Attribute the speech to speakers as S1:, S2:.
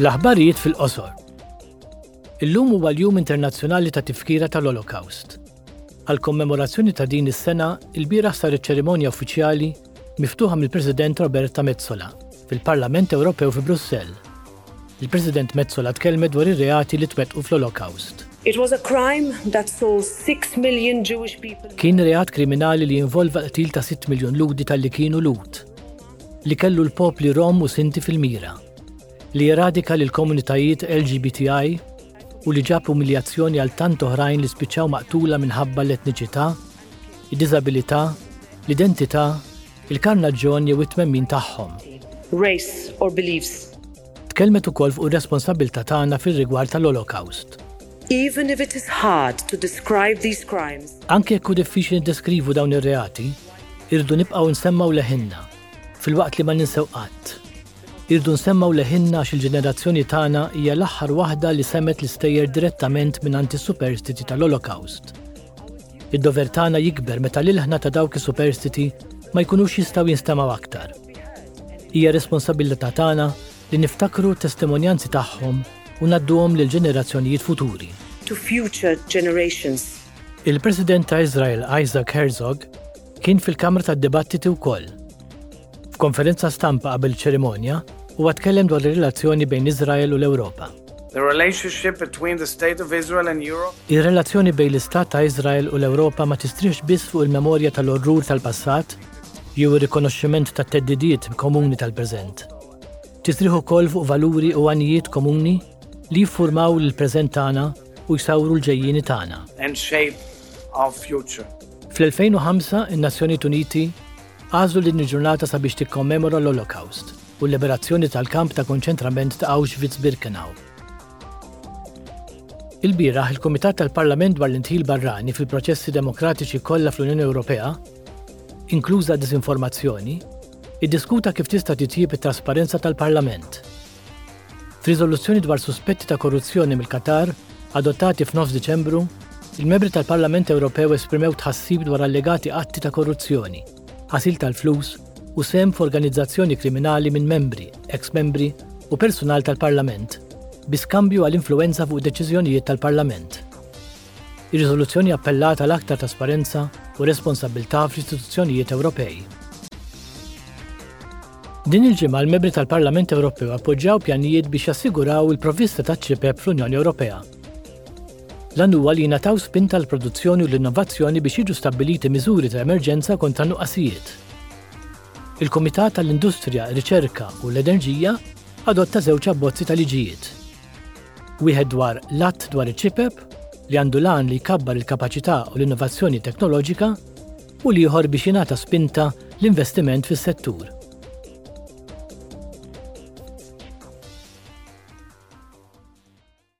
S1: L-aħbarijiet fil-qosor. Illum huwa l-Jum Internazzjonali ta' Tifkira tal-Olokawst. Għal-kommemorazzjoni ta' din is-sena, il-bieraħ saret ċerimonja uffiċjali miftuħa mill-President Roberta Mezzola fil-Parlament Ewropew fi Brussell. Il-President Mezzola tkellmet dwar ir-reati li twettqu fl-Olokawst.
S2: It was a crime that saw 6 million Jewish people.
S1: Kien reat kriminali li involva qtil ta' 6 miljun Lhudi tal-li kienu Lhud. li kellu l-popli Rom u Sinti fil-mira, li eradika lill-komunitajiet LGBTI u li ġab umiljazzjoni għal tant oħrajn li spiċċaw maqtula minħabba l-etniċità, id-diżabilità, l-identità, il-karnaġġjon jew it-twemmin tagħhom.
S2: race or beliefs.
S1: Tkellmet ukoll fuq ir-responsabbiltà tagħna fir-rigward tal-Olokawst.
S2: Even if it is hard to describe these crimes,
S1: Anke jekk hu diffiċli niddeskrivu dawn ir-reati, Irridu nibqgħu nsemmgħu leħinna, filwaqt li ma ninsew qatt. Irridu nsemmgħu leħinna għax il-ġenerazzjoni tagħna hija l-aħħar waħda li semgħet l-istejjer direttament mingħand is-superstiti tal-Olokawst. Id-dover tagħna jikber meta l-ilħna ta' dawk is-superstiti ma jkunux jistgħu jinstemgħu aktar. Hija responsabilità tagħna li niftakru t-testimonjanzi tagħhom u nadduhom lil ġenerazzjonijiet futuri.
S2: To future generations.
S1: Il-President ta' Iżrael Isaac Herzog kien fil-kamra tad-dibattiti wkoll. F'konferenza stampa qabel ċerimonja, huwa tkellem dwar ir-relazzjoni bejn Iżrael u l-Ewropa.
S3: The relationship between the state of Israel and Europe.
S1: Ir-relazzjoni bejn l-istat ta' Iżrael u l-Ewropa ma tistrieħx biss fuq il-memorja tal-orrur tal-passat jew ir-rikonoxximent tat-theddidiet komuni tal-preżent. Tistrieħ ukoll fuq valuri u għanijiet komuni li jiffurmaw l-preżent tagħna u jsawru l-ġejjieni tagħna.
S3: and shape our future.
S1: Fl-2005, in-Nazzjonijiet Uniti għażlu din il-ġurnata sabiex tikkommemora l-Olokawst u l-liberazzjoni tal-kamp ta' konċentrament ta' Auschwitz-Birkenau. Ilbieraħ, il-Kumitat tal-Parlament dwar l-Indħil Barrani fil-proċessi demokratiċi kollha fl-Unjoni Ewropea, inkluża d-diżinformazzjoni, iddiskuta kif tista' titjieb it-trasparenza tal-Parlament. F'riżoluzzjoni dwar suspetti ta' korruzzjoni mill-Qatar, adottati f'nofs Diċembru, il-membri tal-Parlament Ewropew esprimew tħassib dwar allegati atti ta' korruzzjoni, ħasil tal-flus u sehem f'organizzazzjoni kriminali minn membri, ex-membri u persunal tal-Parlament bi skambju għal influwenza fuq deċiżjonijiet tal-Parlament. Ir-riżoluzzjoni appellat għal aktar trasparenza u responsabbiltà fl-istituzzjonijiet Ewropej. Din il-ġimgħa l-Membri tal-Parlament Ewropew appoġġjaw pjanijiet biex jassiguraw il-provvista ta' ċipep fl-Unjoni Ewropea. L-għan huwa li jingħataw spinta għal produzzjoni u l-innovazzjoni biex jiġu stabbiliti miżuri ta' emerġenza kontra nuqqasijiet. Il-Kumitat tal-Industrija, Riċerka u l-Enerġija adotta żewġ abbozzi ta' liġijiet. Wieħed dwar l-Att dwar iċ-Ċipep, li għandu l-għan li jkabbar il-kapaċità u l-innovazzjoni teknoloġika, u l-ieħor biex jingħata spinta l-investiment fis-settur.